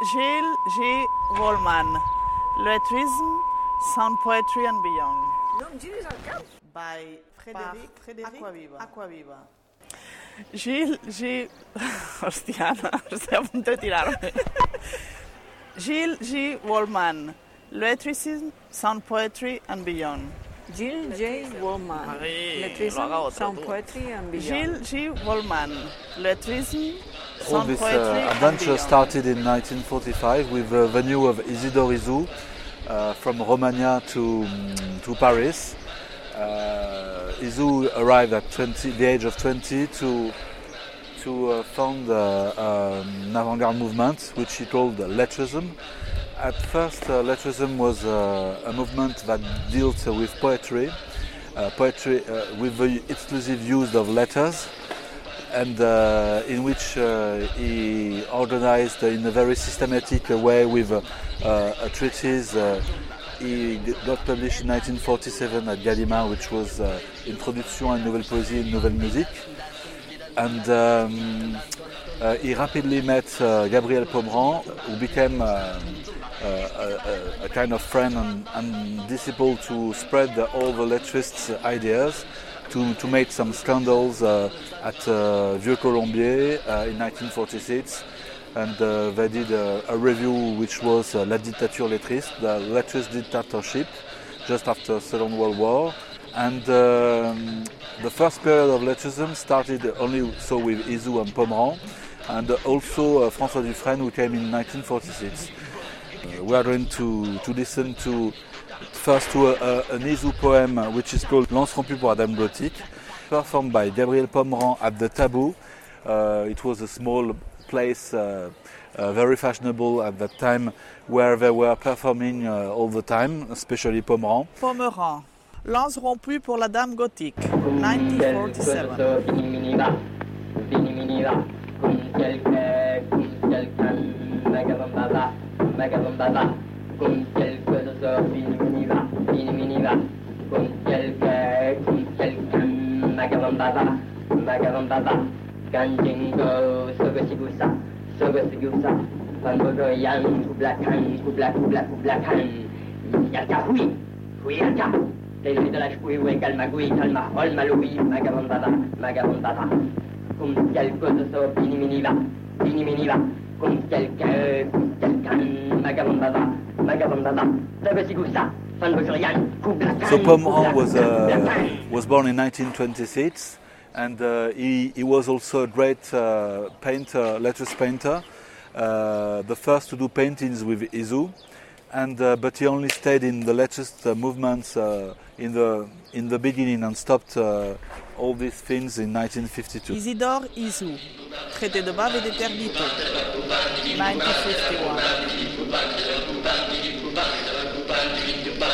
Gilles G. Wallman, Lettrism, Sound Poetry and Beyond. By Frédéric, Frédéric Aquaviva. Aquaviva. Gilles G. Hostia, no, estoy a punto de tirarme. Gilles G. Wallman, Lettrism, Sound Poetry and Beyond. Jill J. Haga otro Sound. Poetry and Beyond. Gilles G. Wallman, Lettrism, All this uh, adventure started in 1945 with the venue of Isidore Isou uh, from Romania to, mm, to Paris. Uh, Isou arrived at 20, the age of 20 to, to uh, found uh, um, an avant-garde movement which he called Lettrism. At first, uh, Lettrism was a movement that dealt with poetry, poetry with the exclusive use of letters and uh, in which uh, he organized in a very systematic way with uh, uh, a treatise. Uh, he got published in 1947 at Gallimard, which was uh, Introduction à une nouvelle poésie une nouvelle musique. And um, uh, he rapidly met uh, Gabriel Pomerand, who became uh, uh, a, a, a kind of friend and, and disciple to spread all the lettrists' ideas, to, to make some scandals uh, at uh, Vieux Colombier uh, in 1946. And uh, they did a, a review which was uh, La dictature lettriste, the lettrist dictatorship, just after Second World War. And um, the first period of lettrism started only so with Isou and Pomerand, and also uh, François Dufrêne, who came in 1946. Uh, we are going to, to listen to first to a, a, an Izou poem uh, which is called Lance rompue pour la Dame Gothique, performed by Gabriel Pomeran at the Taboo. Uh, it was a small place, uh, uh, very fashionable at that time, where they were performing uh, all the time, especially Pomeran. Pomeran. Lance rompue pour la Dame Gothique, 1947 minimiba kum kelka kum kelka magabambaba magabambaba kanjingo sogosigusa sogosigusa. Pambogo yan kublakan kubla kubla kublakan. Yaka hui hui yaka Tele de la chouille, ouais, calmagouille, calma, ol maloui, magabambaba, magabambaba. Kum kelko de so, piniminiva, piniminiva. Kum kelka, kum kelkan, magabambaba, magabambaba. Sabasigusa, So Pomerand was uh, was born in 1926, and uh, he, he was also a great uh, painter, letters painter, uh, the first to do paintings with Izou, and uh, but he only stayed in the letters uh, movements uh, in the in the beginning and stopped uh, all these things in 1952. Isidore Isou, traité de bave et d'éternité, 1951.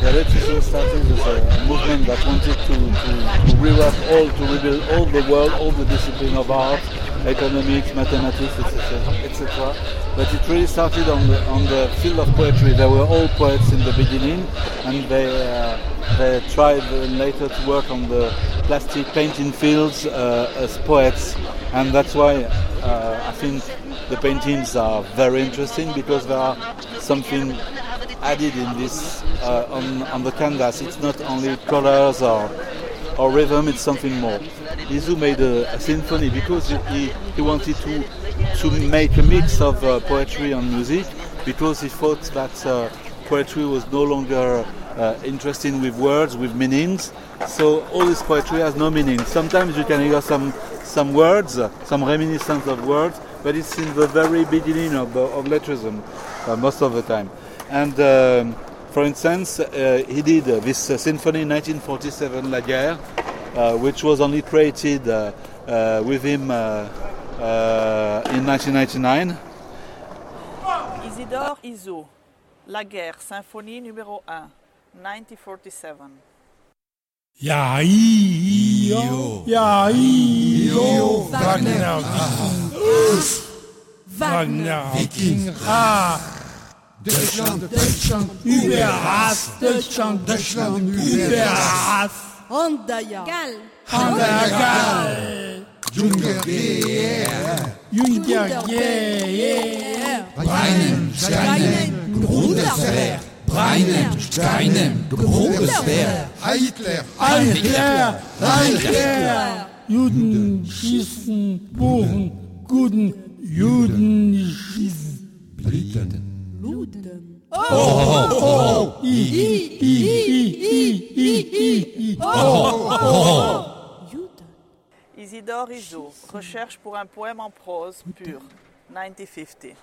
The electrician started as a movement that wanted to, to, to all, to rebuild all the world, all the discipline of art, economics, mathematics, etc. etc. But it really started on the, on the field of poetry. They were all poets in the beginning, and they, uh, they tried later to work on the plastic painting fields uh, as poets. And that's why uh, I think the paintings are very interesting because there are something added in this uh, on, on the canvas. It's not only colors or, or rhythm, it's something more. Isou made a, a symphony because he, he wanted to, to make a mix of uh, poetry and music because he thought that uh, poetry was no longer uh, interesting with words, with meanings. So all this poetry has no meaning. Sometimes you can hear some, some words, uh, some reminiscence of words, but it's in the very beginning of, of lettrism uh, most of the time. And um, for instance, uh, he did uh, this uh, symphony in 1947, La Guerre, uh, which was only created uh, uh, with him uh, uh, in 1999. Isidore Isou, La Guerre, symphonie numéro 1, 1947. Ja, io, ja, io, Wagner, Wagner, Wiking, ah, Deutschland, Deutschland, Überhass, Deutschland, Deutschland, Überhass, Andaya. Gal. Handagal, Junger, yeah, Junger, yeah, yeah, Breinen, Steinen, Grundeswehr, Breinen, Steinen, Grundeswehr, Hitler, Hitler, Hitler, Juden schießen, Buchen, guten Juden schießen. Briten, Isidore Iso, recherche pour un poème en prose pure, 1950.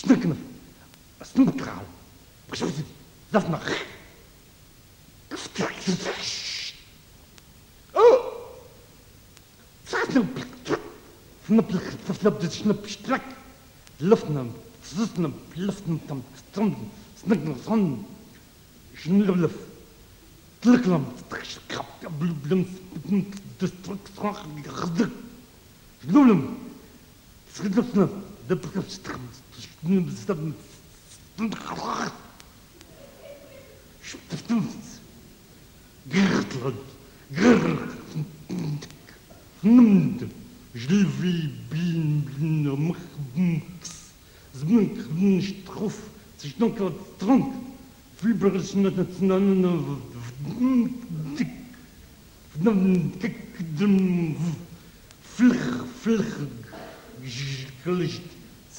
שטנקן סטנטראל קשוז דאס נח. קפטראל או צאטנם פנפל צפלב דז שנפ שטראק לופנם זוטנם לופנם טם טם סטנקן סונ שנלבלף טלקלם טקש קאפט בלבלם דסטרוק סרוח גרדק שנולם סטנקן Gertlen, Gertlen, Nmd, Jlvi, Bin, Bin, Mchbmks, Zmk, Nshtrof, Tshnokla, Trank, Fibres, Natnan, Vdik,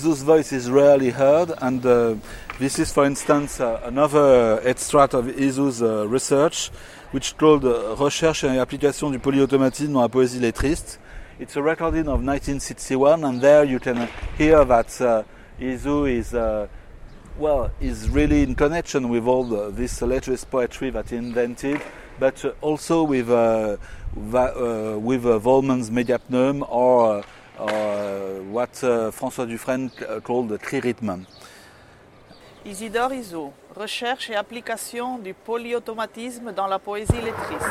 Isou's voice is rarely heard, and uh, this is, for instance, uh, another extract of Isou's uh, research, which called uh, Recherche et application du polyautomatisme dans la poésie lettriste. It's a recording of 1961, and there you can hear that uh, Isou is, uh, well, is really in connection with all the, this lettrist poetry that he invented, but uh, also with with Wolman's Megapneume or, or uh, what uh, François Dufresne called the trirhythm. Isidore Isou, recherche et application du polyautomatisme dans la poésie lettriste.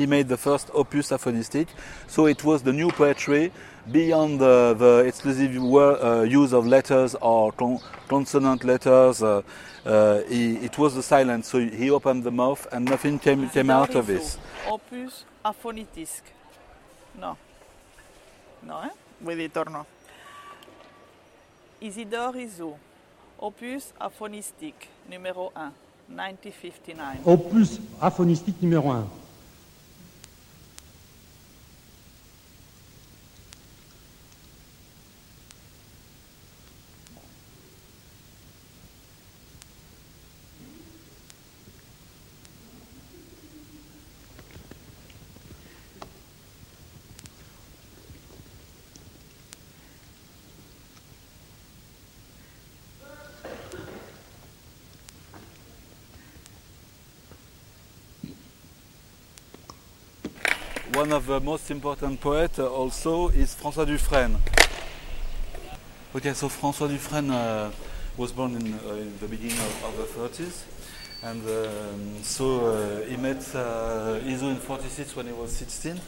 he made the first opus aphonistic. So it was the new poetry beyond the, the exclusive wor- uh, use of letters or con- consonant letters. Uh, uh, he, it was the silence. So he opened the mouth and nothing came, came out of Isidore this. Opus aphonistique. No. No, hein? Oui, editor, no. Isidore Isou, Opus aphonistique, numéro 1, 1959. Opus aphonistique numéro 1. One of the most important poets also is François Dufrêne. Okay, so François Dufrêne uh, was born in, uh, in the beginning of, of the 30s, and um, so uh, he met uh, Isou in 46 when he was 16.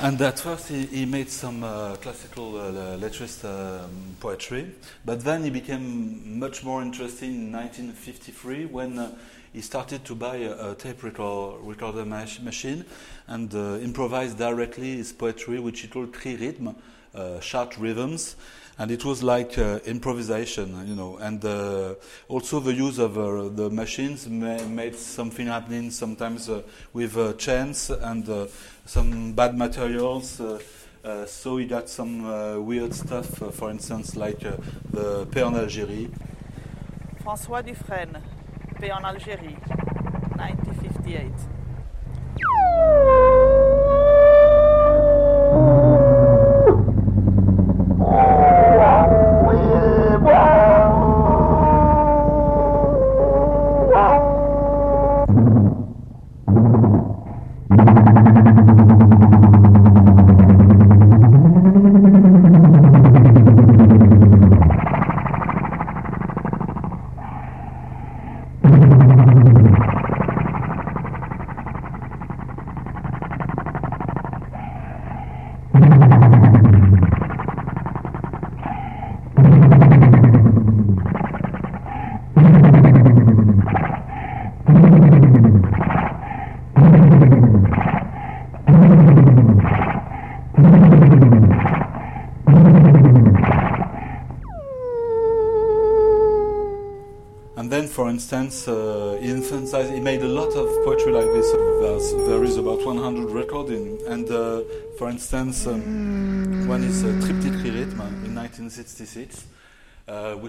And at first he, he made some uh, classical uh, letrist um, poetry, but then he became much more interested in 1953 when uh, he started to buy a, a tape record, recorder mach- machine and uh, improvised directly his poetry, which he called crirythme, uh, short rhythms. And it was like uh, improvisation, you know, and uh, also the use of uh, the machines ma- made something happening sometimes uh, with chance and some bad materials. Uh, so he got some uh, weird stuff, uh, for instance, like the Paix en Algérie. François Dufrêne, Paix en Algérie, 1958.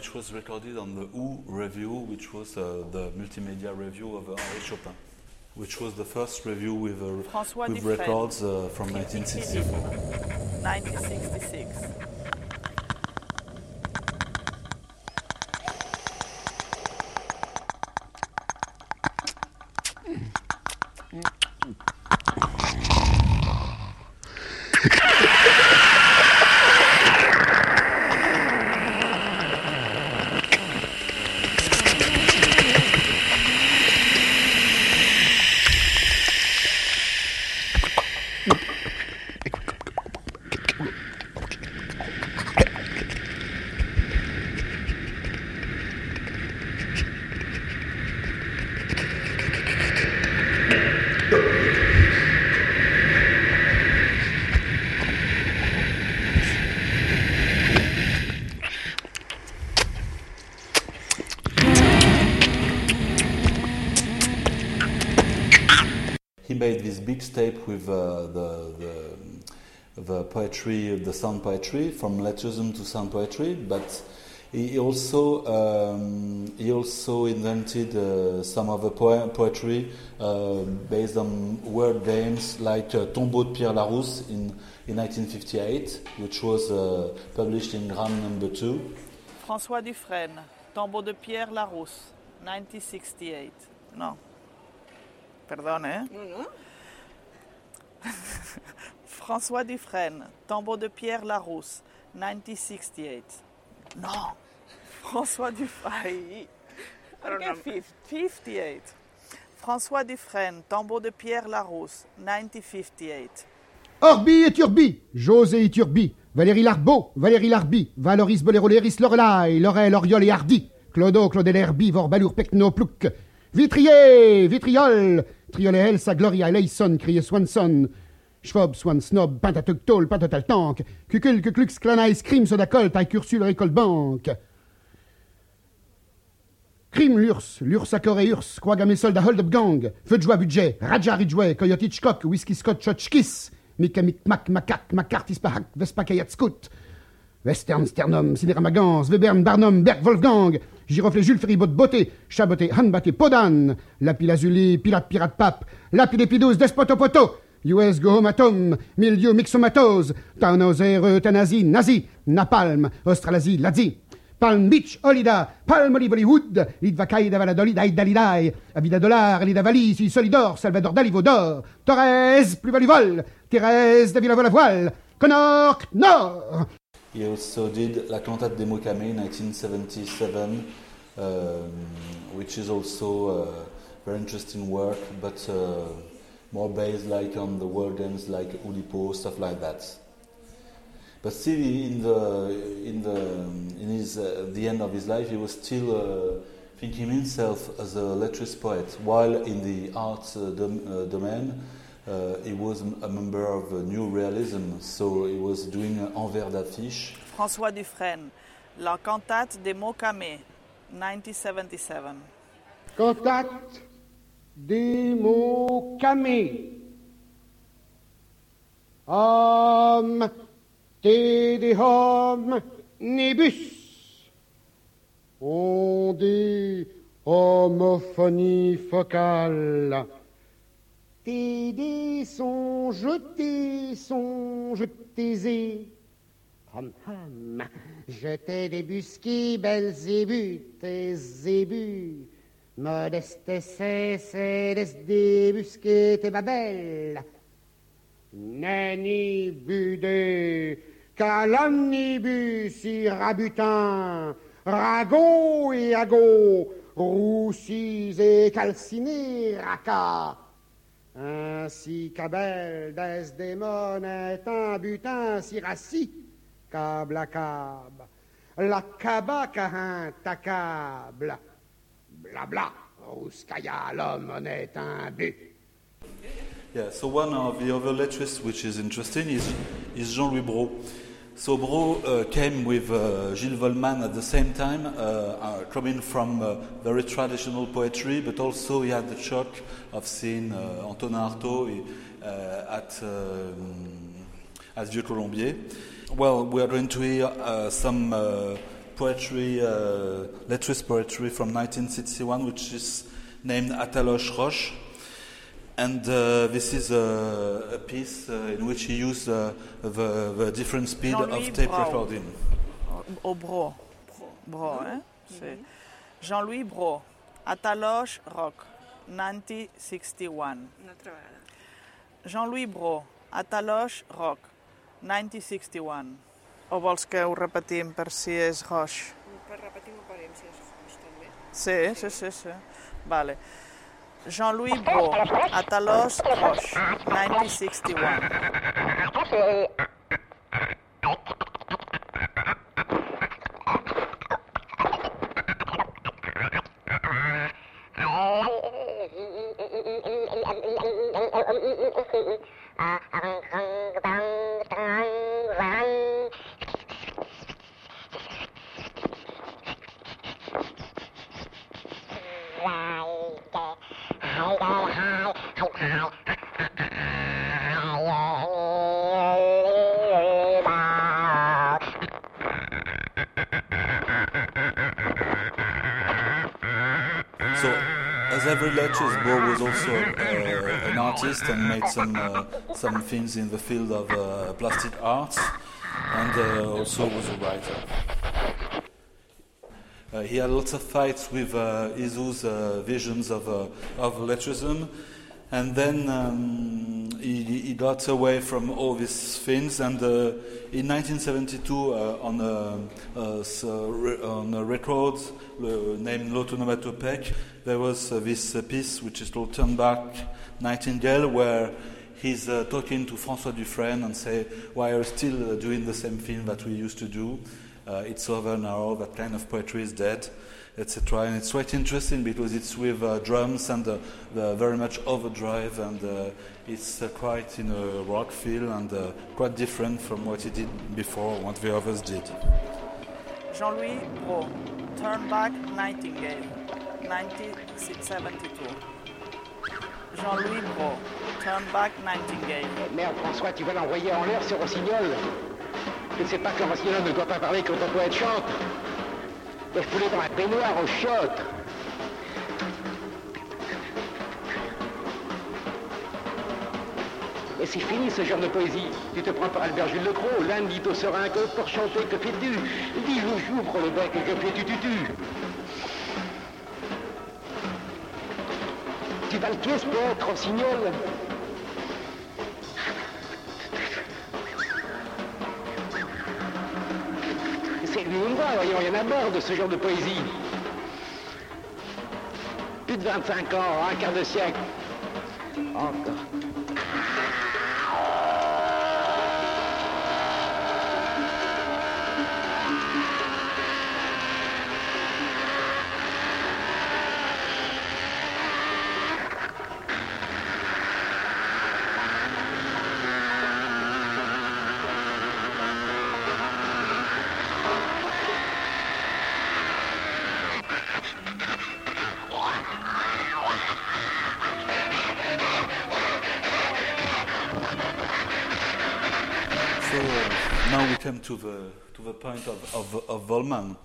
Which was recorded on the OU review, which was uh, the multimedia review of uh, Henri Chopin, which was the first review with, uh, with records uh, from Triptyque 1964. 1966. Made this big tape with uh, the, the, the poetry, the sound poetry, from letterism to sound poetry, but he also um, he also invented uh, some of the poe- poetry uh, based on word games like uh, Tombeau de Pierre Larousse in, in 1958, which was uh, published in Gram number two. François Dufresne, Tombeau de Pierre Larousse, 1968. No. Perdón, ¿eh? No, no. François Dufresne, Tombeau de Pierre Larousse, 1968. No. François Dufresne. I don't know. 58. François Dufresne, Tombeau de Pierre Larousse, 1958. Orbi et Turbi, José et Turbi, Valérie Larbeau, Valérie Larbi, Valoris Boléroléris Lorelai, Laurel, Oriol et Hardy, Clodo, Claudel Herbi, Vorbalour, Pecno, Plouc, Vitrier, Vitriol, Triolet, Elsa, Gloria, Leison, crié Swanson, Schwab, Swan, Snob, Pentatuc, Tol, Pentatal Tank, Cucul, Cuclux, Clanai, Scrim, Sodacol, Récolte, Banque. Crime, l'URSS, l'URSS à Corée, URSS, Quagame Soldat, Hold Up Gang, Feu joie, Budget, Raja, Ridgeway, Coyote Hitchcock, Whisky Scott, Chotchkiss, Mikamik, Mac, Macaque, Macartis, Pahak, Vespa, Scout, Western, Sternum, Sidéramagans, Webern, Barnum, Berg, Wolfgang, Girofle, Jules, Ferribot, Beauté, Chaboté, Hanbaté, Podan, Lapis Lazuli, Pirate, Pirate, Pape, Lapidépidous, Despotopoto, US Go Home Atom, Milieu Mixomatose, Townoser, Euthanasie, Nazi, Napalm, Australasie, Lazi, Palm Beach, Holida, Palm Olive Hollywood, Lidvakai, Davaladoli, Daidalidai, Avida Dollar, Lida Valisi, Solidor, Salvador Dali, Vaudor, Torres, Plus Thérèse, Davila Vola Voile, Connor, Nord. He also did La Cantate des mots camés in 1977, um, which is also a very interesting work, but uh, more based like on the world dance like Oulipo, stuff like that. But still, in the in the in his uh, the end of his life, he was still uh, thinking himself as a letters poet, while in the art uh, dom- uh, domain. Uh, he was a member of uh, New Realism, so he was doing uh, envers d'affiche. François Dufresne, La Cantate des mots camés, 1977. Cantate des mots camés. Homme, te des hommes, nébus. On dit homophonie focale. Tes dés sont jetés, sont jetés. Hum hum, je t'ai débusqué, belles zébus, tes zébus. Modeste cesse de débusquer tes babelles. Nani budé, calomnibus y rabutin, ragot et agot, roussis et calcinés, raca. Ainsi qu'Abel Desdémone est un butin si rassis, câble à câble. La cabacahin t'accable. Blabla, Rouskaya, l'homme est un but. Yeah, so one of the other letters which is interesting is, is Jean-Louis Brault. So Brau uh, came with uh, Gil Wolman at the same time, uh, uh, coming from uh, very traditional poetry, but also he had the shock of seeing uh, Antonin Artaud at, um, at Vieux Colombier. Well, we are going to hear some poetry, uh, letters poetry from 1961, which is named Ataloche Roche. And uh, this is a, a piece uh, in which he used uh, the, the different speed Jean-Louis of tape Brault. recording. Au Bro. Bro, hein? C'est Jean-Louis Bro, Ataloche Rock, 1961. Jean-Louis Bro, Ataloche Rock, 1961. O vols que ho repetim per si és Roche? Per repetir-ho parem, si és Foix, també. Sí, sí, sí, sí. Vale. Jean-Louis Bro, Atalos Roche, 1961. Artist and made some uh, some things in the field of uh, plastic arts, and uh, also was a writer. Uh, he had lots of fights with uh, Isou's uh, visions of of lettrism, and then um, he he, got away from all these things, and in 1972, uh, on a, on a record named L'Autonomatopée, there was this piece which is called Turn Back Nightingale, where he's uh, talking to François Dufrêne and say, "Why are you still uh, doing the same thing that we used to do? Uh, it's over now. That kind of poetry is dead." etc. And it's quite interesting because it's with uh, drums and uh, very much overdrive, and uh, it's uh, quite in a rock feel and quite different from what he did before, what the others did. Jean-Louis Brau, Turn Back Nightingale, 1972. Jean-Louis Brault, Turn Back Nightingale. Merde, François, tu vas l'envoyer en l'air, ce rossignol. Tu ne sais pas qu'un rossignol ne doit pas parler quand un poète chante. Dois-je pouler dans la baignoire au shot Mais c'est fini ce genre de poésie. Tu te prends par Albert Jules Lecros, l'âne dit au serein que pour chanter, que fais-tu Dis joujou, prends le bec et que fais-tu tu tu Tu tuer ce poète, rossignol C'est lui ou moi, voyons, il y en a marre de ce genre de poésie. Plus de 25 ans, un quart de siècle. Encore. Point of of, of Wolman.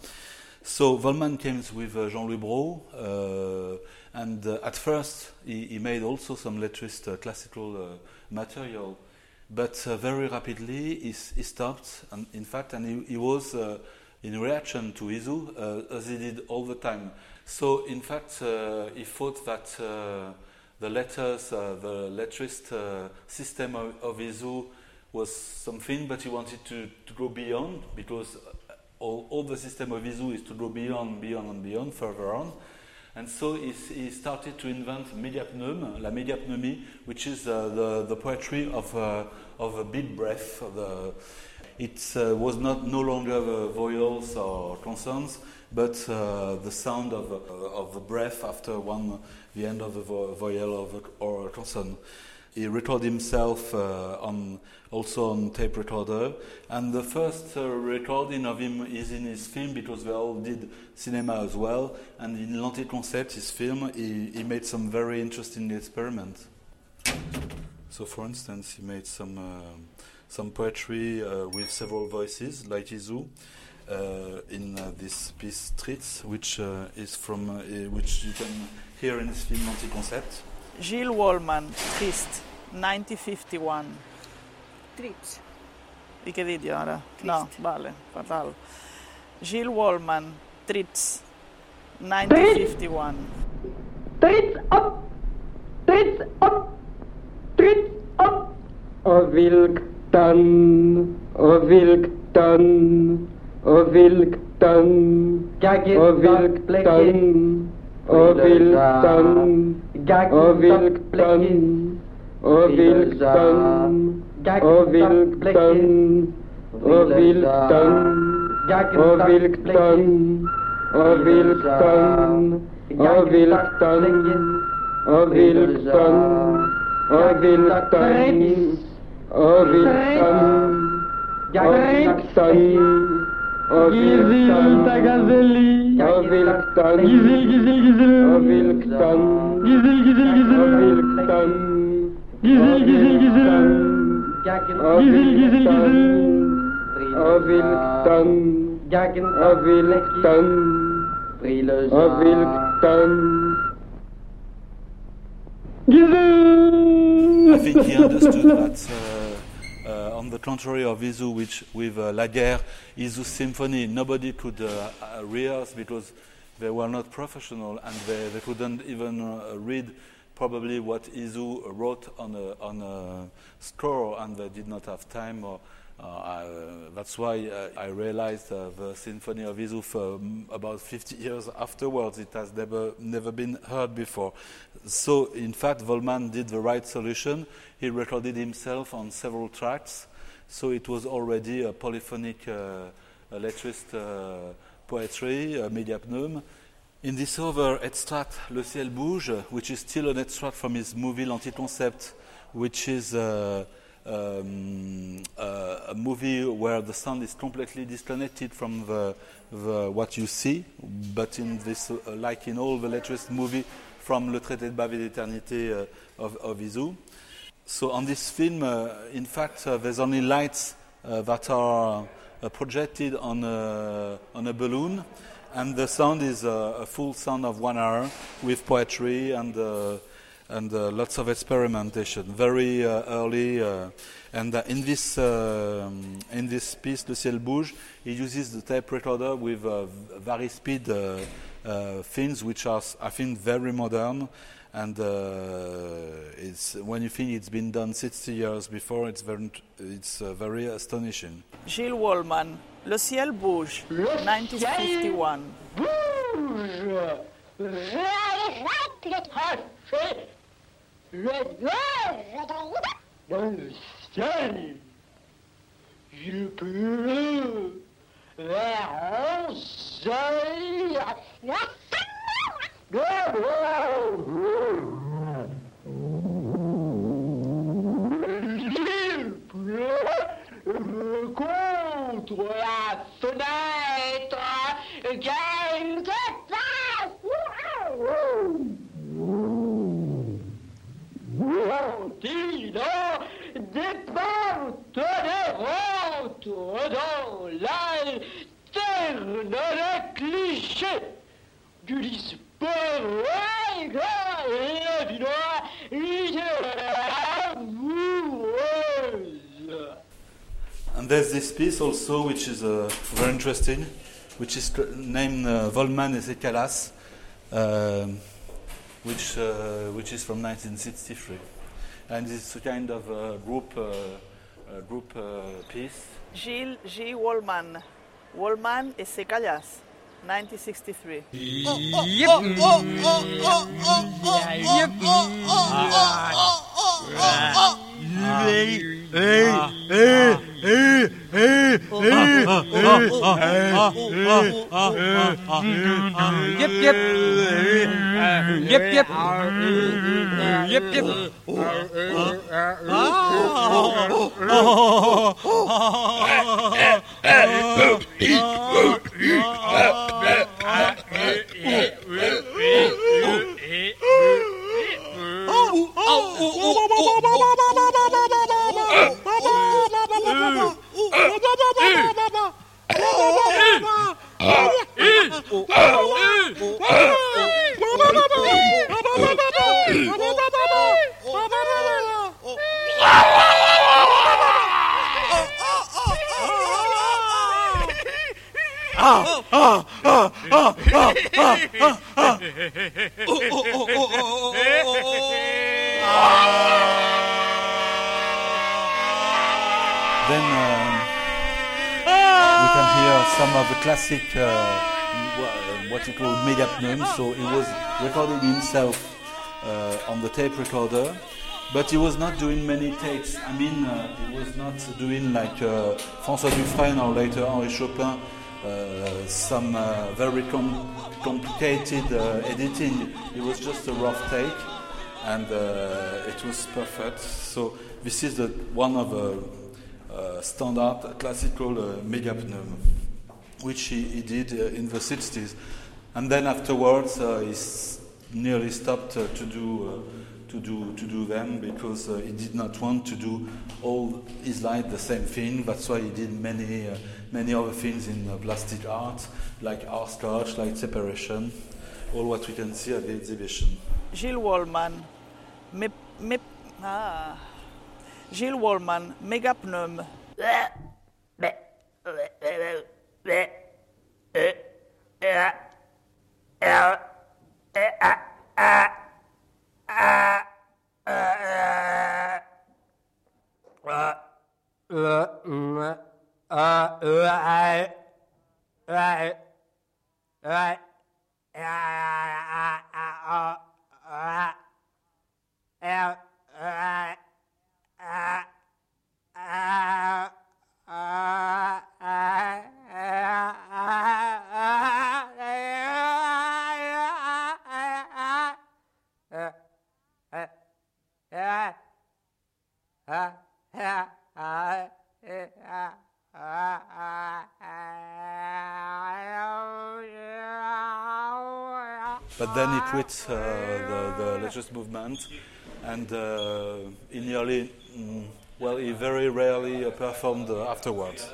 So Wolman came with uh, Jean-Louis Brau, uh, and uh, at first he, he made also some letrist uh, classical material, but very rapidly he, he stopped. And in fact, and he, he was in reaction to Isou, as he did all the time. So in fact, he thought that. The letters, the letrist uh, system of, of Isou was something, but he wanted to, to go beyond because uh, all, all the system of Isou is to go beyond, beyond, and beyond, further on. And so he, he started to invent megapneume, la mégapneumie, which is uh, the, the poetry of, uh, of a big breath. The, it uh, was not no longer the vowels or consonants, but uh, the sound of, uh, of the breath after one, the end of the vo- vowel or a consonant. He recorded himself uh, on also on tape recorder, and the first uh, recording of him is in his film because they all did cinema as well. And in L'Anticoncept, his film, he, he made some very interesting experiments. So, for instance, he made some um some poetry uh, with several voices, like Isou, uh, in uh, this piece Streets, which uh, is from uh, which you can hear in his film Anti-Concept. Gil Wolman, Trist, 1951. Trips. Vi che vedi ora? Trist. No, vale, fatal. Gil Wolman, Trips, 1951. Trips op! Trips op! Trips op! O Wilkton, o Wilkton, o Wilkton, o Wilkton, o Wilkton. och vilken, och vilken, och vilken, och vilken, och vilken, och vilken, och vilken, och vilken, och vilken, och vilken, och vilken, Gizilta gazeli Avilktan Gizil gizil gizil Avilktan Gizil gizil gizil Avilktan Gizil gizil gizil Gizil gizil gizil Avilktan Avilktan Avilktan Gizil I think he understood that uh, on the contrary of Isou, which with uh, La Guerre, Isou's symphony, nobody could uh, uh, rehearse because they were not professional and they, they couldn't even uh, read probably what Isou wrote on a, on a score and they did not have time. Or, uh, I, that's why I realized uh, the Symphony of Isou for um, about 50 years afterwards. It has never, never been heard before. So, in fact, Wolman did the right solution. He recorded himself on several tracks, so it was already a polyphonic uh, letrist uh, poetry, a megapneume. In this other extract, Le ciel bouge, which is still an extract from his movie L'Anticoncept, which is uh, um, uh, a movie where the sound is completely disconnected from the, the what you see, but in this, uh, like in all the latest movie from Le Traité de Bave d'Éternité uh, of, of Isou. So on this film, uh, in fact, uh, there's only lights uh, that are projected on a, on a balloon, and the sound is a full sound of one hour with poetry and and uh, lots of experimentation, very uh, early. Uh, and in this um, in this piece, Le Ciel Bouge, he uses the tape recorder with very speed things, which are I think very modern. And uh, it's when you think it's been done 60 years before, it's very it's uh, very astonishing. Gil Wolman, Le Ciel Bouge, 1951. Bouge. le dans le ciel. Je pleure vers Contre la fenêtre, quelque part. Ventilo des portes de rentre dans l'alterne le cliché du Lisbon. And there's this piece also which is uh, very interesting, which is named uh, Wolman Calas. Uh, which, uh, which is from 1963. And it's a kind of a group, uh, group uh, piece. Gil J. Wolman, Wolman et ses 1963. Yep, yep. Yep, yep. Ah! Then um, we can hear some of the classic, uh, what you call megapneume. So he was recording himself uh, on the tape recorder, but he was not doing many takes. I mean, uh, he was not doing like uh, François Dufrêne or later Henri Chopin, some uh, very com complicated editing. It was just a rough take, and it was perfect. So this is the one of the uh, standard classical uh, megapneume, which he, he did uh, in the 60s. And then afterwards, he nearly stopped to do to do to do them because uh, he did not want to do all his life the same thing. That's why he did many uh, many other things in uh, plastic art, like hopscotch, like separation, all what we can see at the exhibition. Gil Wolman, me, me, ah. Gil Wolman, Megapneume. Quit uh, the, the lettrist movement, and uh, he nearly, mm, well, he very rarely uh, performed uh, afterwards.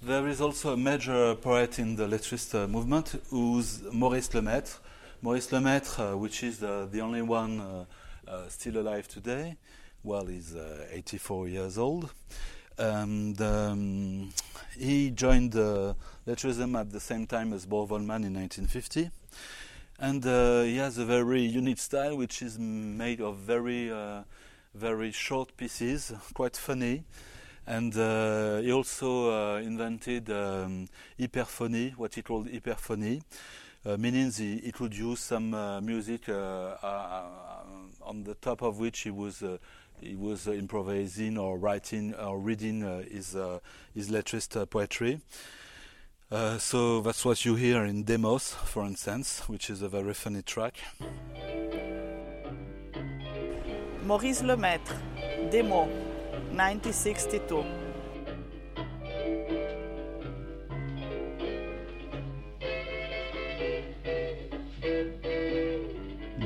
There is also a major poet in the lettrist uh, movement who's Maurice Lemaitre. Maurice Lemaitre, uh, which is the, the only one uh, uh, still alive today, well, he's uh, 84 years old. And um, he joined uh, lettrism at the same time as Boer Wolman in 1950. And uh, he has a very unique style, which is made of very, uh, very short pieces, quite funny. And uh, he also uh, invented um, hyperphony, what he called hyperphony, uh, meaning he, he could use some music on the top of which he was uh, he was uh, improvising or writing or reading uh, his uh, his lettrist uh, poetry. Uh, so that's what you hear in Demos, for instance, which is a very funny track. Maurice Lemaitre, Demo, 1962.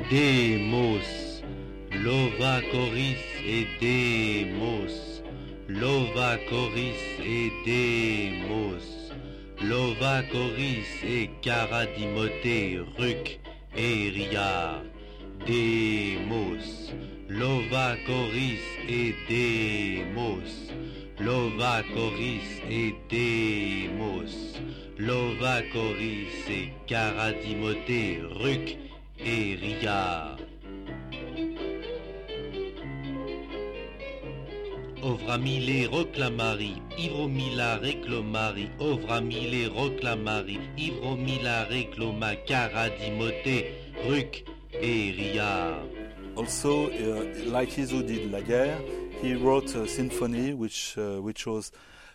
Demos, Lova Coris et Demos, Lova Coris et Demos, Lova Coris et Caradimoté, Ruc et Ria, Demos, Lova Coris et Demos, Lova Coris et Demos, Lova Coris et Caradimoté, Ruc et Ria. Ovramile reclamari, Ivromila reclomari, Ovramile reclamari, Ivromila recloma, Caradimoté, Ruc et Ria. Also, uh, like Izu did La Guerre, he wrote a symphony which, uh, which was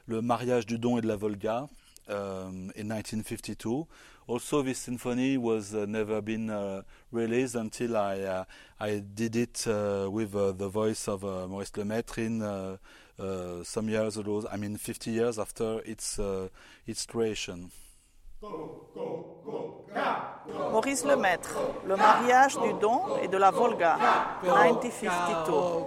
Le mariage du Don et de la Volga um, in 1952. Also, this symphony was uh, never been uh, released until I, uh, I did it uh, with uh, the voice of uh, Maurice Lemaitre in uh, uh, some years ago, I mean 50 years after its, uh, its creation. Maurice Lemaitre, Le mariage du Don et de la Volga, 1952.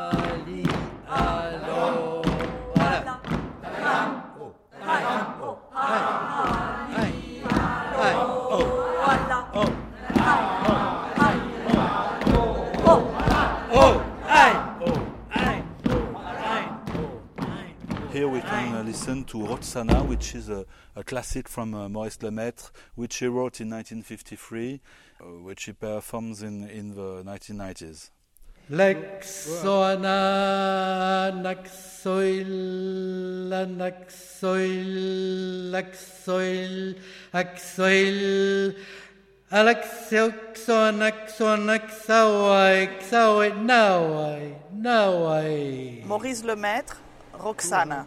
listen to Roxana, which is a, a classic from uh, Maurice Lemaitre, which he wrote in 1953, uh, which he performs in, in the 1990s. Lexoana naxoil naxoil laxoil axoil. Alexoanaxoanaxawai nawai nawai. Maurice Lemaitre, Roxana,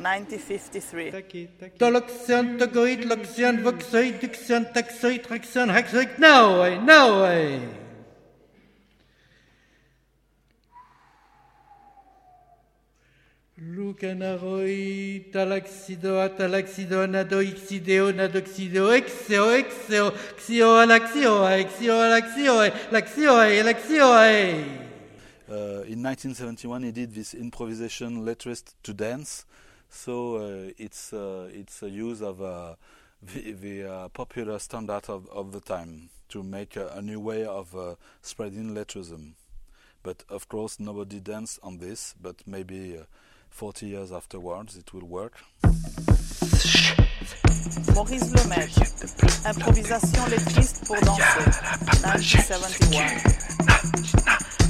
1953. Toloxion togoid loxion voxoid duxion taxoid traxion haxoid nawai nawai Lucanaroi, talaxido, atalaxido, nado, ixideo, nadoxido, exeo, exeo, xio, alaxio, exio, alaxio, laxio, laxio. Uh, in 1971, he did this improvisation "Letters to Dance." So uh, it's uh, it's a use of uh, the, the popular standard of, of the time to make a, new way of spreading lettrism. But of course, nobody danced on this. But maybe uh, 40 years afterwards, it will work. Maurice Lemaître. Improvisation lettriste pour danser. 1971.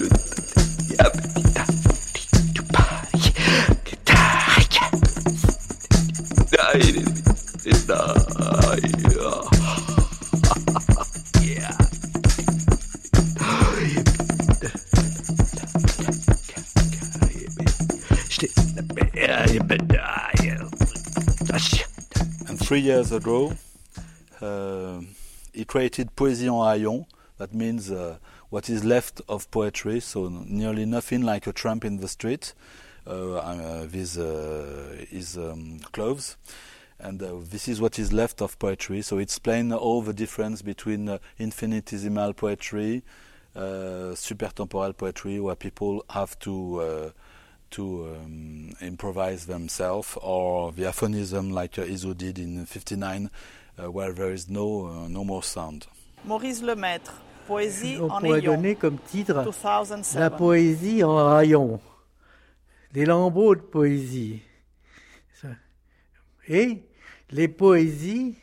three years ago, uh, he created Poésie en Haillons. That means uh, what is left of poetry, so nearly nothing like a tramp in the street uh, uh, with uh, his um, clothes. And uh, this is what is left of poetry. So it's plain all the difference between infinitesimal poetry, supertemporal poetry, where people have to to um, improvise themselves, or the aphonism like uh, Iso did in '59, uh, where there is no uh, no more sound. Maurice Lemaître. Poésie On en pourrait ayons. donner comme titre 2007. La poésie en rayon. Des lambeaux de poésie. Et les poésies,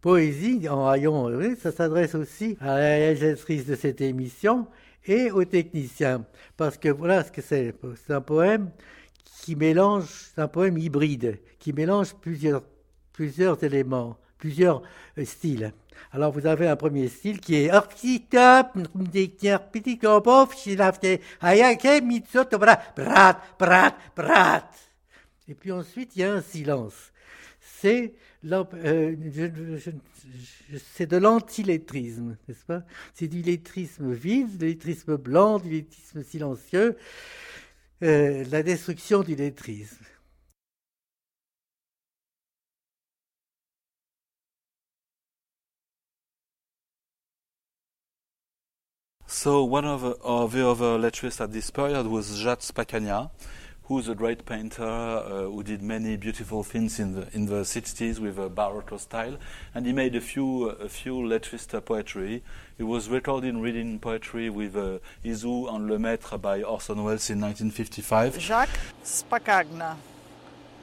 poésie en rayon, oui, ça s'adresse aussi à la réalisatrice de cette émission et aux techniciens. Parce que voilà ce que c'est. C'est un poème qui mélange, c'est un poème hybride, qui mélange plusieurs, plusieurs éléments, plusieurs euh, styles. Alors vous avez un premier style qui est. Et puis ensuite il y a un silence. C'est euh, c'est de l'antilettrisme, n'est-ce pas? C'est du lettrisme vide, du lettrisme blanc, du lettrisme silencieux, euh, la destruction du lettrisme. So one of, the- of the other lettrists at this period was Jacques Spacagna, who's a great painter uh, who did many beautiful things in the in the 60s with a Baroque style, and he made a few a few lettrist uh, poetry. He was recording reading poetry with uh, Isou and Le Maître by Orson Welles in 1955. Jacques Spacagna.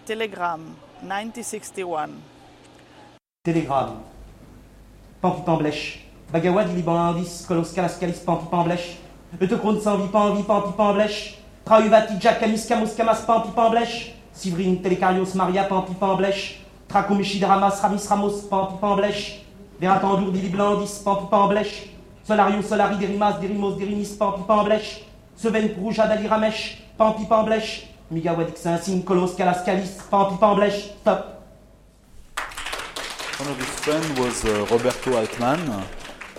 Telegram. 1961. Télégramme. Pampipamblèche. Bagawad, Liban Indis, Kolos Kalascalis, Pampipamblèche. Eutocrone sans vie, Pamvi, Pampipamblèche. Trauvati, Jackamis, Camus, Camas, Pampipamblèche. Sivrine, Telecarios, Maria, Pampipamblèche. Tracomichid, Ramas, Ramis, Ramos, Pampipamblèche. Veratandour, Diliblandis, Pampipamblèche. Solario, Solari, Derimas, Derimos, Derimis, Pampipamblèche. Seven, Prouja, Dali, Ramesh, Pampipamblèche. Migawadik, Saint-Signe, Kolos Kalascalis, Pampipamblèche. Stop. One of his friends was uh, Roberto Altman,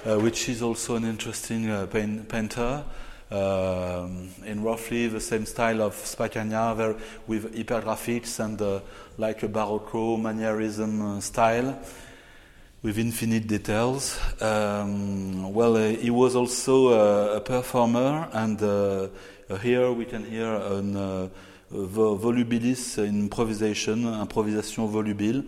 uh, which is also an interesting uh, pain- painter. Um, in roughly the same style of Spacagna, there with hypergraphics and uh, like a Barocco manierism uh, style with infinite details. Um, well, uh, he was also uh, a performer, and uh, here we can hear an uh, vo- volubilis improvisation, improvisation volubile.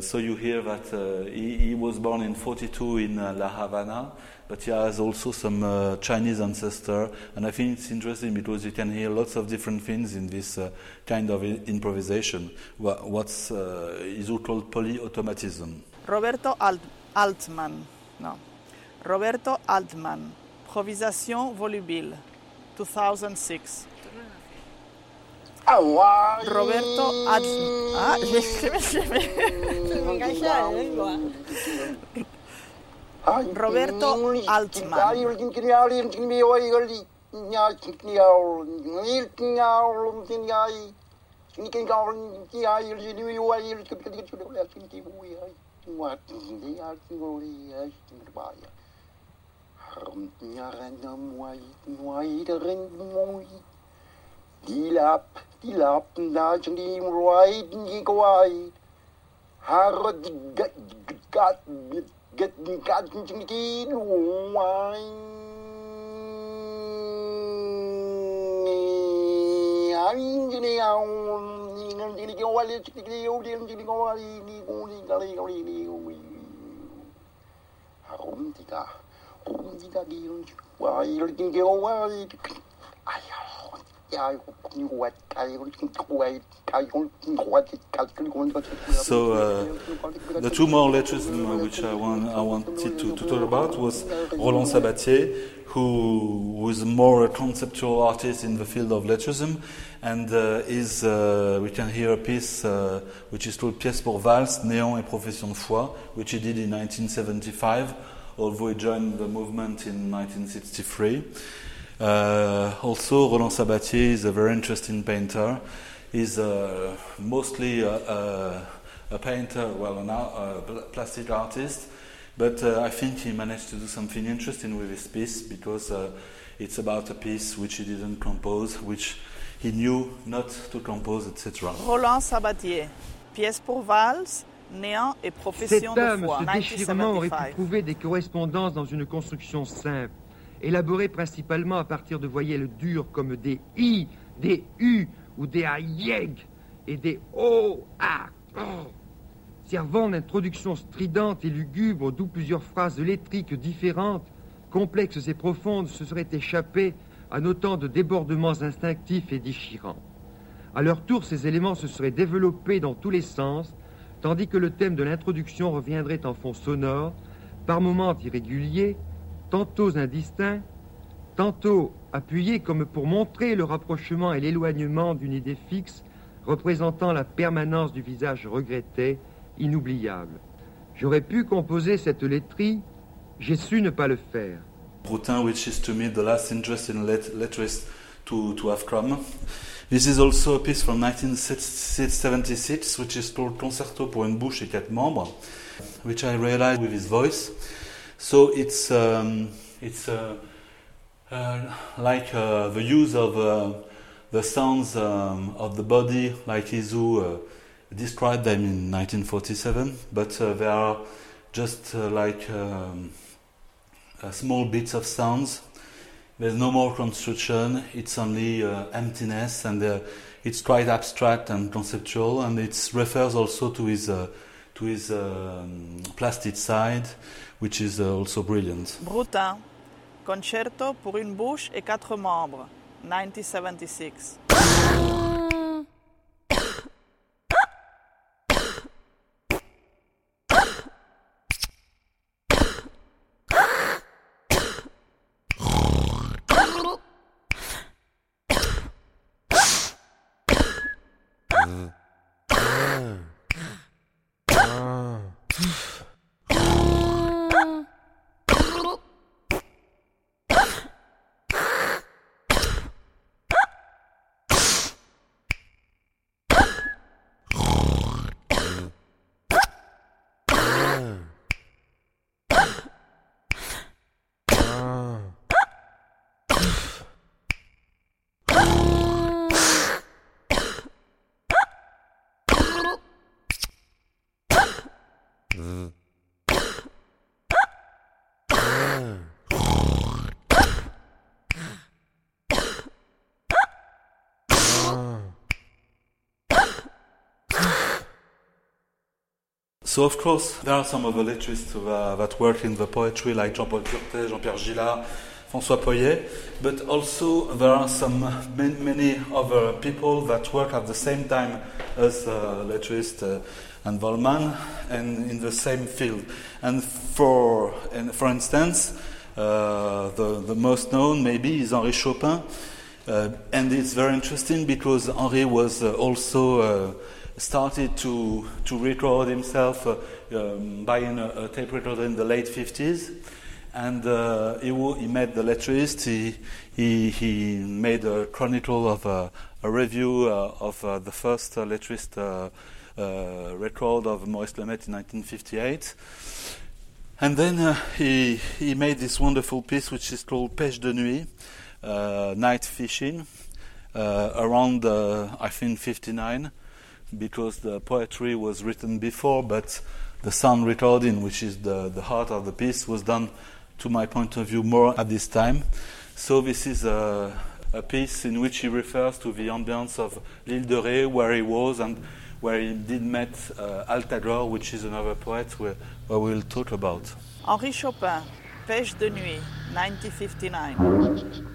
So you hear that he, he was born in 42 in La Havana, but he has also some uh, Chinese ancestor, and I think it's interesting because you can hear lots of different things in this uh, kind of i- improvisation. Wha- What's uh, is called polyautomatism. Roberto Alt- Altmann. No. Roberto Altmann. Improvisation volubile. 2006. Roberto Altmann. Ah, j'ai Roberto Altmann. Dilap, dilap, na jing di right, di kwai. Har gat gat gat get got get wine. 아옴디가 옴디가 기운 와 이럴 게 와이 아야 So uh, the two more letters which I, want, I wanted to, to talk about was Roland Sabatier, who was more a conceptual artist in the field of lettrism, and uh, is uh, we can hear a piece uh, which is called Pièce pour valse, Néant et profession de foi, which he did in 1975, although he joined the movement in 1963. Uh, also, Roland Sabatier is a very interesting painter. He's uh, mostly a, a, a, painter, well, an art, a plastic artist, but uh, I think he managed to do something interesting with his piece because uh, it's about a piece which he didn't compose, which he knew not to compose, etc. Roland Sabatier, pièce pour valse, néant et profession Cet homme, de foi. ce déchirement aurait pu trouver des correspondances dans une construction simple, élaborée principalement à partir de voyelles dures comme des i, des u ou des ayeg et des o, a, servant d'introduction stridente et lugubre d'où plusieurs phrases électriques différentes, complexes et profondes se seraient échappées en autant de débordements instinctifs et déchirants. À leur tour, ces éléments se seraient développés dans tous les sens, tandis que le thème de l'introduction reviendrait en fond sonore, par moments irréguliers, tantôt indistincts, tantôt appuyés comme pour montrer le rapprochement et l'éloignement d'une idée fixe représentant la permanence du visage regretté, inoubliable. J'aurais pu composer cette laiterie, j'ai su ne pas le faire. Broutin, which is to me the last interesting let- letterist to, to have come. This is also a piece from 1976, which is called Concerto pour une bouche et quatre membres, which I realized with his voice. So it's um, it's uh, uh, like uh, the use of uh, the sounds um, of the body, like Isou uh, described them in 1947, but uh, they are just like um, small bits of sounds. There's no more construction. It's only emptiness, and it's quite abstract and conceptual. And it refers also to his to his um, plastic side, which is uh, also brilliant. Broutin, concerto pour une bouche et quatre membres, 1976. So of course there are some other letrists who, uh, that work in the poetry like Jean-Paul Curtay, Jean-Pierre Gillard, François Poyet, but also there are some many, many other people that work at the same time as uh, letrist uh, and Wolman and in the same field. And for and for instance, uh, the the most known maybe is Henri Chopin, uh, and it's very interesting because Henri was uh, also uh, started to to record himself uh, um, buying a, a tape recorder in the late 50s and uh, he, he met the letterist. He, he, he made a chronicle of a, a review uh, of uh, the first uh, letterist uh, uh, record of Maurice Lemaitre in 1958. And then uh, he, he made this wonderful piece which is called Pêche de Nuit, uh, Night Fishing, uh, around, uh, I think, 59, because the poetry was written before, but the sound recording, which is the, the heart of the piece, was done, to my point of view, more at this time. So this is a, a piece in which he refers to the ambience of l'île de Ré, where he was, and where he did meet uh, Altagor, which is another poet where, where we'll talk about. Henri Chopin, Pêche de nuit, 1959.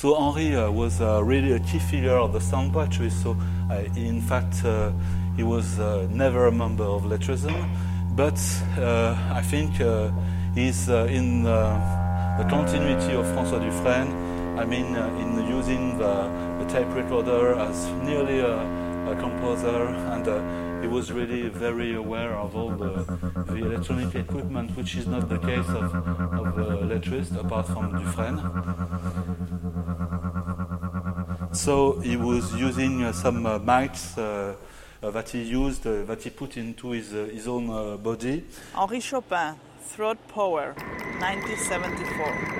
So Henri uh, was uh, really a key figure of the sound poetry. So uh, in fact, uh, he was uh, never a member of Lettrism, but uh, I think uh, he's uh, in uh, the continuity of François Dufrêne. I mean, uh, in using the, the tape recorder as nearly a, a composer, and uh, he was really very aware of all the, the electronic equipment, which is not the case of, of the lettrist, apart from Dufrêne. So he was using uh, some uh, mics uh, that he used, that he put into his, his own body. Henri Chopin, Throat Power, 1974.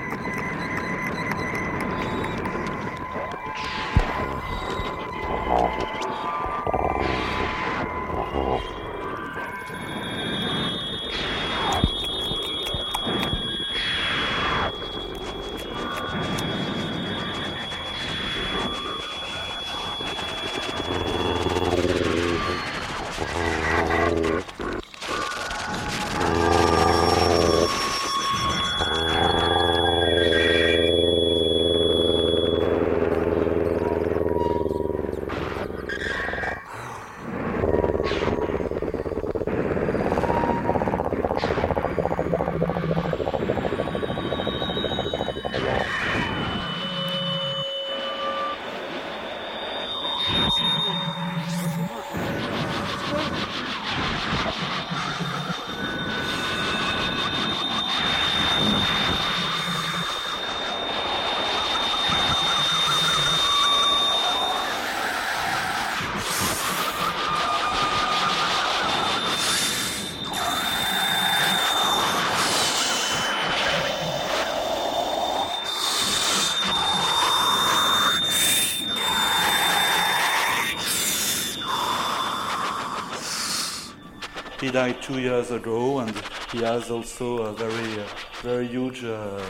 He died two years ago, and he has also a very, uh, very huge uh,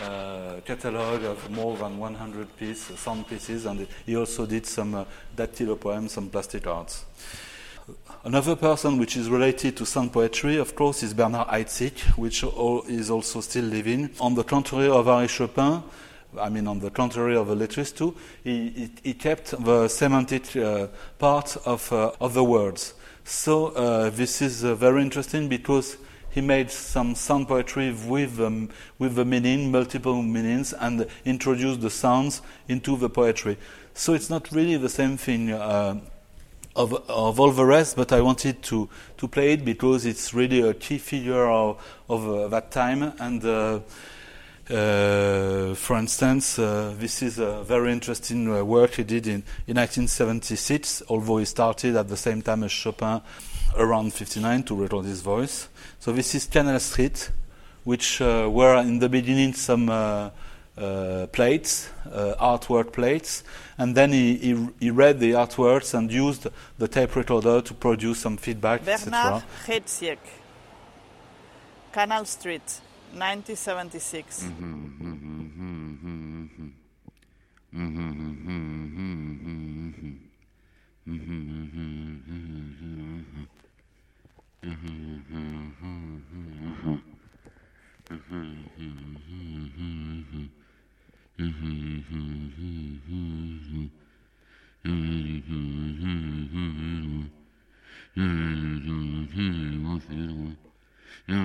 uh, catalogue of more than 100 pieces, sound pieces, and he also did some dactylo poems, some plastic arts. Another person which is related to sound poetry, of course, is Bernard Heidsieck, which is also still living. On the contrary of Henri Chopin, I mean, on the contrary of the letters too, he, he, he kept the semantic uh, part of, uh, of the words. So uh, this is uh, very interesting because he made some sound poetry with, um, with the meaning, multiple meanings, and introduced the sounds into the poetry. So it's not really the same thing uh, of, of all the rest, but I wanted to, to play it because it's really a key figure of, of uh, that time. And uh, for instance, uh, this is a very interesting uh, work he did in, in 1976, although he started at the same time as Chopin around 59 to record his voice. So this is Canal Street, which uh, were in the beginning some uh, uh, plates, artwork plates, and then he, he, he read the artworks and used the tape recorder to produce some feedback, Bernard etc. Heidsieck, Canal Street, 1976. Leur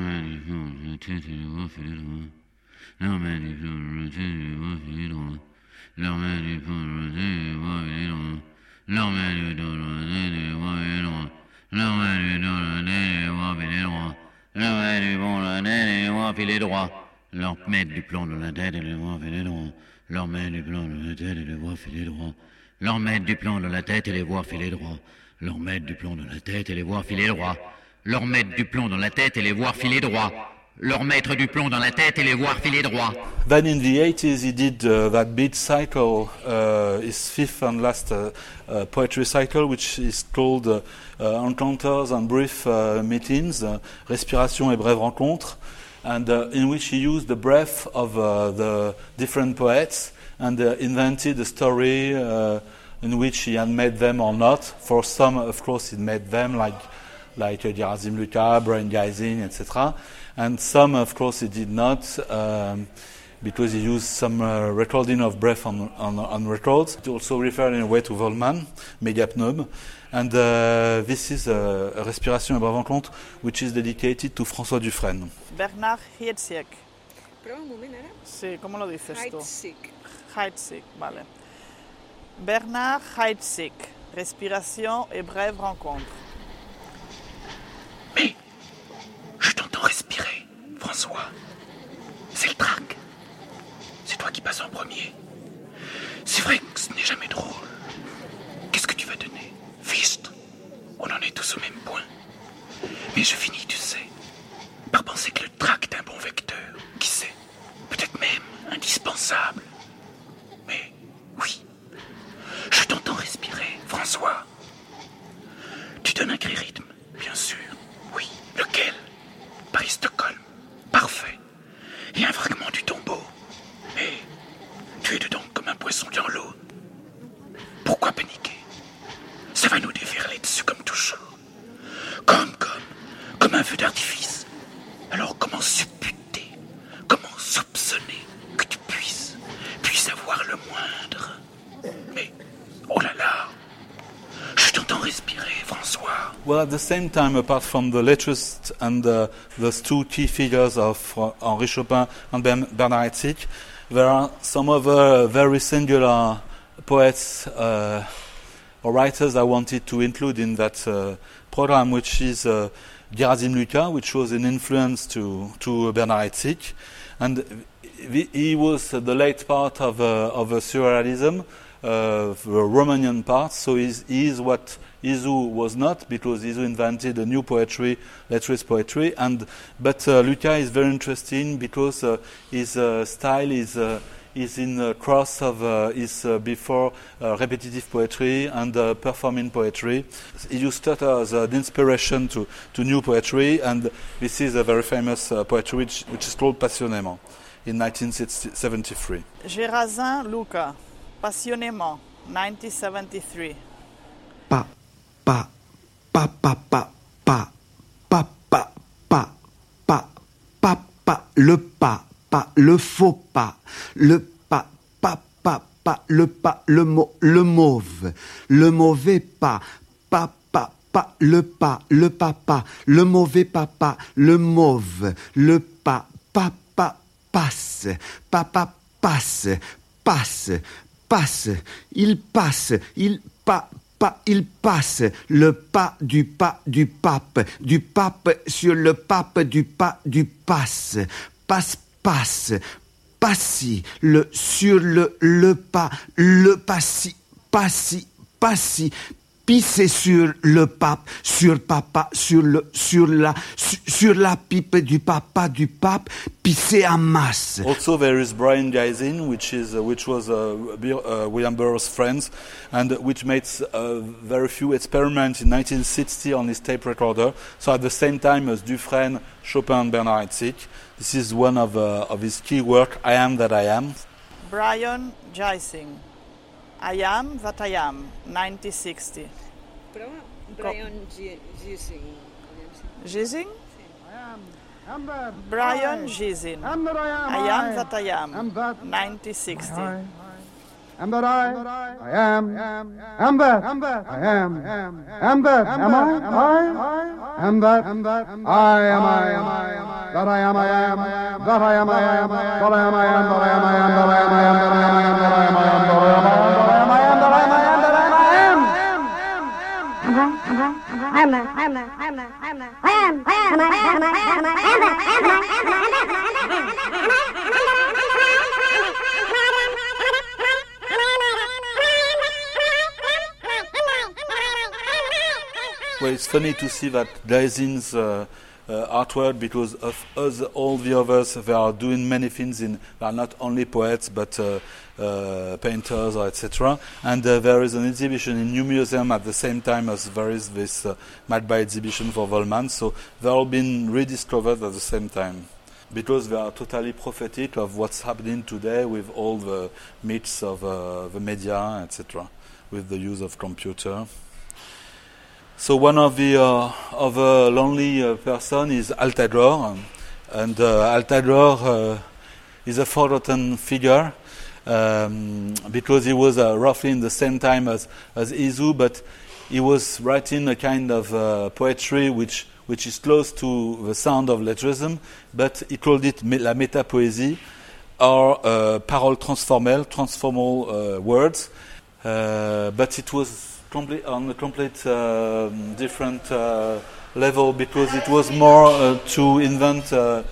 mettre du plomb dans la tête et les voir filer droit. Leur mettre du plomb dans la tête et les voir filer droit. Leur mettre du plomb dans la tête et les voir filer droit. Leur mettre du plomb dans la tête et les voir filer droit. Leur mettre du plomb dans la tête et les voir filer droit. Leur mettre du plomb dans la tête et les voir filer droit. Then in the 80s, he did uh, that beat cycle, uh, his fifth and last uh, uh, poetry cycle, which is called uh, uh, Encounters and Brief Meetings, Respiration et brèves rencontres, and in which he used the breath of the different poets and invented a story in which he had made them or not. For some, of course, he made them, like like uh, Gerasim Luka, Brian Geising, etc. And some, of course, he did not, um, because he used some uh, recording of breath on, on, on records. It also referred in a way to Volman, Megapnome. And uh, this is a, a Respiration et brève rencontre, which is dedicated to François Dufresne. Bernard. Prueba un ara. Sí, ¿cómo lo dices tú? Heidsieck. Heidsieck, vale. Bernard Heidsieck, Respiration et brève rencontre. Je t'entends respirer, François. C'est le trac. C'est toi qui passes en premier. C'est vrai que ce n'est jamais drôle. Qu'est-ce que tu vas donner? Fist? On en est tous au même point. Mais je finis, tu sais, par penser que le trac est un bon vecteur. Qui sait? Peut-être même indispensable. Mais oui, je t'entends respirer, François. Tu donnes un gris rythme, bien sûr. Oui, lequel Paris-Stockholm. Parfait. Et un fragment du tombeau. Mais tu es dedans comme un poisson dans l'eau. Pourquoi paniquer Ça va nous déferler dessus comme toujours. Comme, comme, comme un feu d'artifice. Alors comment supputer Comment soupçonner que tu puisses, puisses avoir le moindre Mais, oh là là Well, at the same time, apart from the letrist and uh, those two key figures of uh, Henri Chopin and ben- Bernard Heidsieck, there are some other very singular poets uh, or writers I wanted to include in that uh, program, which is uh, Ghérasim Luca, which was an influence to, to Bernard Heidsieck. And he was the late part of, uh, of surrealism, uh, the Romanian part. So he is what Isou was not, because Isou invented a new poetry, letterist poetry. And but uh, Luca is very interesting because uh, his uh, style is. Uh, is in the cross of uh, is before repetitive poetry and performing poetry. He used that as an inspiration to, to new poetry, and this is a very famous poetry which, which is called Passionnément in 1973. Ghérasim Luca. Passionnément, 1973. Pa, pa, pa, pa, pa, pa, pa, pa, pa, pa, pa, pa, le pas, pas, le faux pas, le pas, pas, pas, pas, le pas, le mot, le mauve, le mauvais pas, pas, pas, pas, le pas, le papa, le mauvais papa, le mauve, le pas, papa, passe, papa, passe, passe, passe, il passe, il pas, pas, il passe, le pas du pas du pape, du pape sur le pape du pas du passe, passe, passe, passi, le sur le le pas, le passi, passi, passi, pisser sur le pape, sur papa, sur le, sur la, sur, sur la pipe du papa du pape, pisser en masse. Also, there is Brian Geisin, which is, uh, which was uh, uh William Burroughs' friend, and uh, which made uh, very few experiments in 1960 on his tape recorder. So at the same time as Dufresne, Chopin, and Bernard Hertzig, this is one of, of his key work, I Am That I Am. Brian Geising. I am what I am, 1960. Però Brion Gysin. Gysin? Brion Gysin. I am that I am, 1960. Am that I? I am. Am that? I am. Am that? Am I? I? Am that? I am. I am. That I am. I am. That I am. I am. That I am. I am. That I am. I am. That I am. I am. That I am. I am. That I am. I am. That I am. I am. Well, it's funny to see that Daisin's uh, uh, artwork because of us, all the others, they are doing many things. In they are not only poets but uh, uh, painters etc. And uh, there is an exhibition in New Museum at the same time as there is this uh, Madby exhibition for Wolman. So they are all been rediscovered at the same time because they are totally prophetic of what's happening today with all the myths of uh, the media, etc., with the use of computer. So one of the uh, other lonely uh, person is Altagor, and uh, Altagor uh, is a forgotten figure um, because he was uh, roughly in the same time as as Isou, but he was writing a kind of uh, poetry which which is close to the sound of lettrism, but he called it la métapoésie or uh, parole transformelle, transformal uh, words, but it was complete, on a complete uh, different uh, level because it was more uh, to invent uh,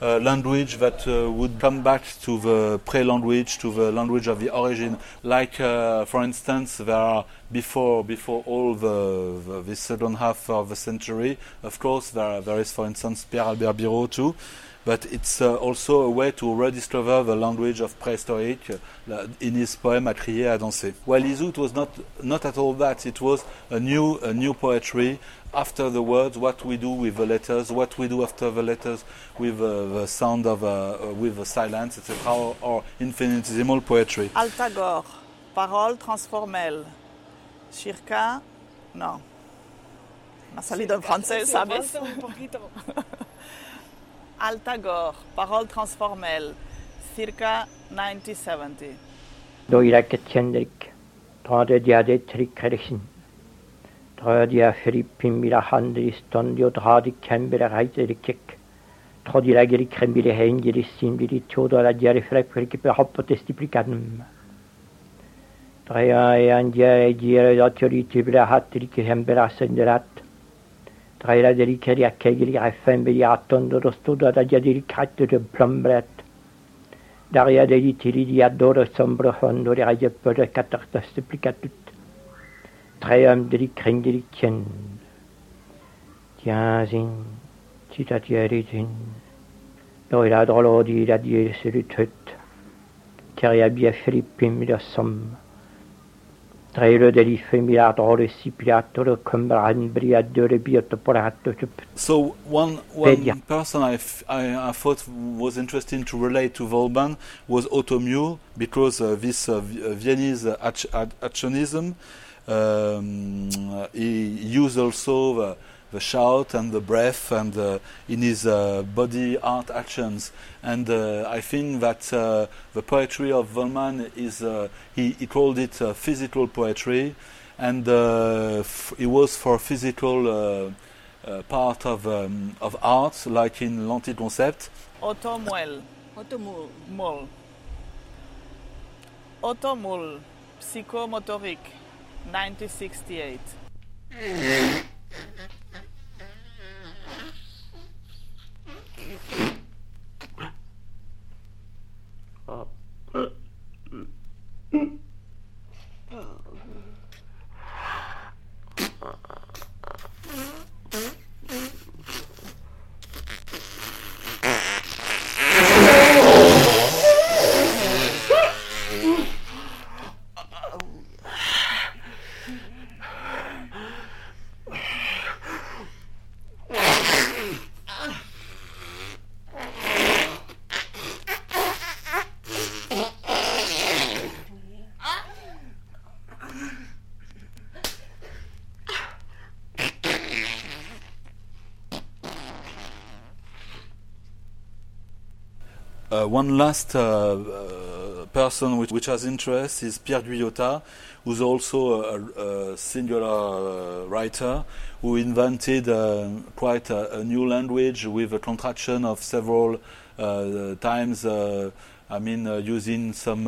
a language that uh, would come back to the pre-language, to the language of the origin. Like, uh, for instance, there are before before all the, the, the second half of the century. Of course, there, there is, for instance, Pierre Albert Birot too. But it's uh, also a way to rediscover the language of prehistoric uh, in his poem À crier, à danser. Well, Isou, it was not, not at all that. It was a new, a new poetry after the words, what we do with the letters, what we do after the letters with uh, the sound of, uh, uh, with the silence, etc., or, or infinitesimal poetry. Altagor, parole transformelle. Circa, no. Ma salido en francés, ¿sabes? Un poquito. Altagor, Parole transformelle, circa 1970. Doirak Etjenrik, Tade Diade Trikkerchen, Tade Filippin Mirahandris, Tondio Tade Kembere Heiserikik, Todilagiri Kembire Hengirisin, Viri Teodora Diare Frekferke Behauptes Dibriganum. Trea Andiare Diare Datiori Tibra Hatrik Hemberasendrat, Traila deli keri akkegili gaffem bili attondo dostudo da jadil kattu e de plombret. Daria deli tiri e di adoro sombro hondo de rajeppo de katarta supplicatut. Traeum deli kringili kien. Tiazin, citatieritin. Doila drolo di da di selut hut. Keria bia filippim da somme. So one one person I, f- I, I thought was interesting to relate to Wolman was Otto Muehl because uh, this uh, uh, Viennese actionism um, he used also the, the shout and the breath and uh, in his uh, body art actions and uh, I think that uh, the poetry of Wolman is uh, he, he called it uh, physical poetry and uh, f- it was for physical uh, uh, part of um, of art like in l'anti-concept Automuel. Automol. Mol. Automul. Psychomotorique. 1968. Uh, one last uh, uh, person which, which has interest is Pierre Guyotat, who's also a, a singular uh, writer who invented uh, quite a, a new language with a contraction of several uh, times. uh, I mean, using some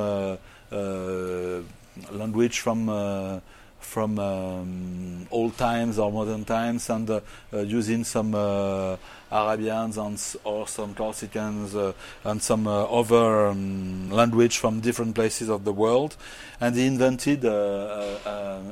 language from from um, old times or modern times, and using some Arabians and or some Corsicans uh, and some uh, other um, language from different places of the world. And he invented uh,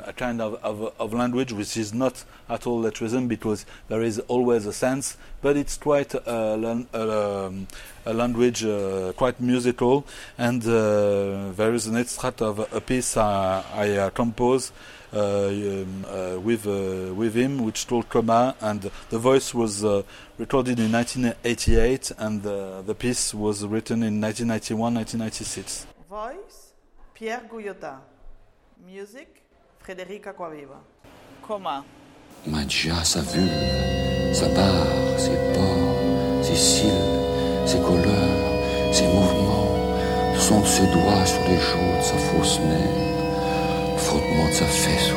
a kind of, of, of language which is not at all lettrism because there is always a sense, but it's quite a, a, um, a language uh, quite musical. And uh, there is an extract of a piece uh, I uh, composed with uh, with him, which called Coma, and the voice was uh, recorded in 1988, and uh, the piece was written in 1991, 1996. Voice, Pierre Guyotat. Music, Frédéric Acquaviva. Coma. Ma déjà sa vulve, sa barre, ses pores, ses cils, ses couleurs, ses mouvements, le son de ses doigts sur les joues de sa fausse mère, le frottement de sa fesse.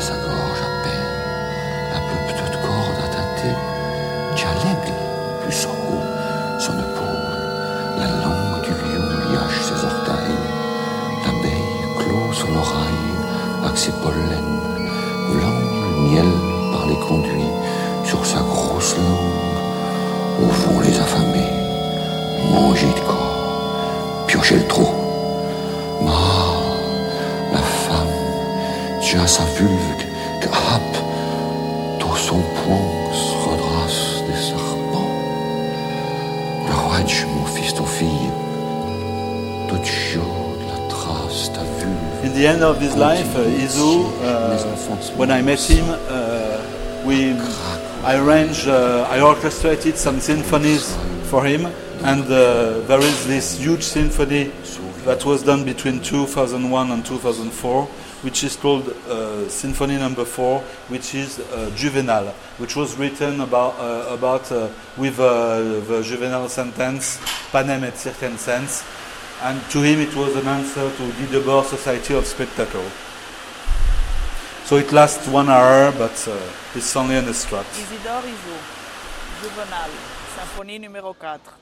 Sa gorge à peine, la plus petite corde à tâter, déjà l'aigle plus en haut, son épaule, la langue du lion liache ses orteils, l'abeille clôt sur l'oreille avec ses pollens, volant le miel par les conduits sur sa grosse langue. Au fond, les affamés, manger sa vulve que happe, tout son poing se des serpents. Mon fils, ton fille, toute chaude, la trace, ta vulve. In the end of his life, uh, Isou, uh, when I met him, uh, we, I arranged, uh, I orchestrated some symphonies for him, and uh, there is this huge symphony that was done between 2001 and 2004, which is called uh, Symphony Number Four, which is uh, Juvenal, which was written about uh, about uh, with uh, the juvenile sentence, panem et circenses, and to him it was an answer to Guy Debord Society of Spectacle. So it lasts one hour, but uh, it's only an extract. Isidore Isou. Juvenal. Symphonie numéro 4.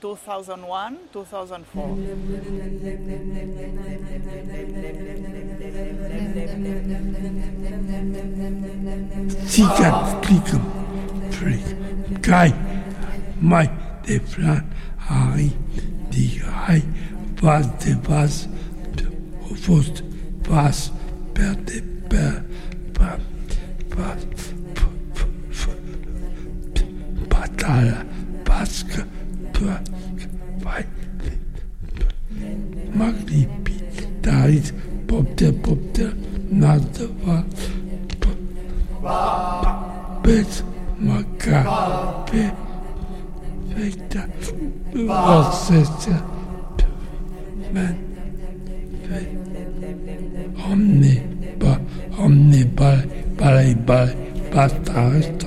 2001, 2004. Sicher klikken, frik, kai, mai, de flan, hari, die hai, was de was, fost, was, per de per, pa, pa, batala, paska, pa, vai, magripi, darit, bob, Popter, popter, nada va. Bet, maca, pe, feita, valsesta, men, fe, omne, ba, omne, bale, bale, bale, basta, resto,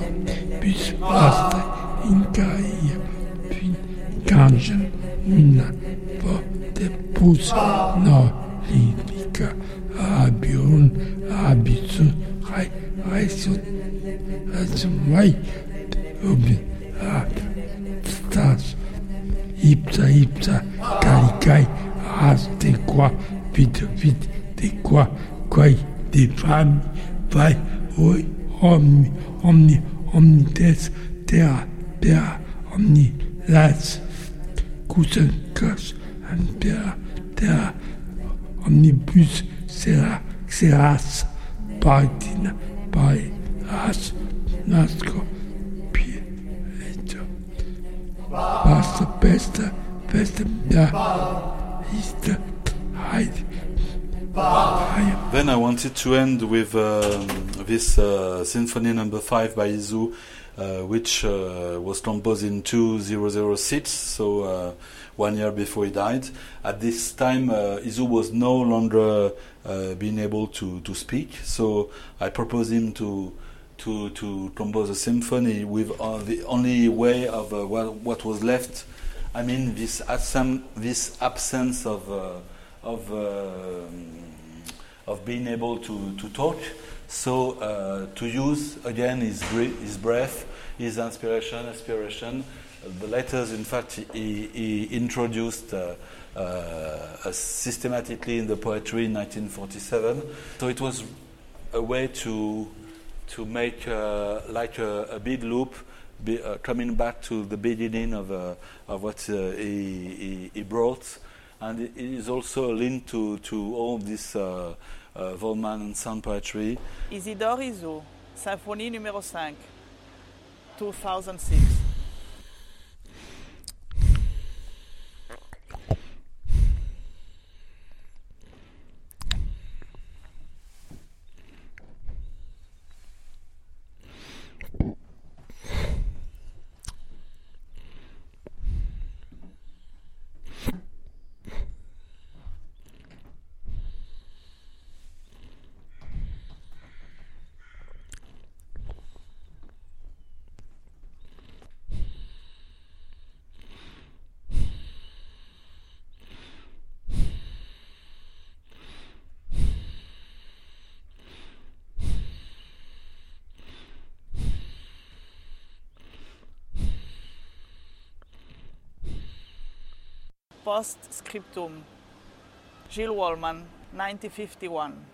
bis, basta, incaia, fin, Kažem minä tepus no liika abion abitsu hai hai obi ipsa ipsa karikai as te quoi vite vite te quoi des femmes vai oi omni omni omnites terra terra omni las Kusenkas, Antera, Terra, Omnibus, Sera, Seras, Paritina, Parias, Nasco, Pietro, Passa, Pesta, Pesta, Da, Ist, Heide, Then I wanted to end with um, this uh, Symphony Number Five by Isou, uh, which uh, was composed in 2006, so uh, one year before he died. At this time, uh, Isou was no longer uh, being able to, to speak, so I proposed him to to to compose a symphony with the only way of what, what was left. I mean, this absence, this absence of of uh, of being able to, to talk. So uh, to use again his his breath, his inspiration, aspiration. The letters, in fact, he, he introduced. Uh, systematically in the poetry in 1947. So it was a way to to make uh, like a, a big loop, be, uh, coming back to the beginning of, uh, of what he, he, he brought. And it is also linked to, to all this uh, uh, Wolman and sound poetry. Isidore Isou, symphonie numéro 5, 2006. Postscriptum. Gil Wolman, 1951.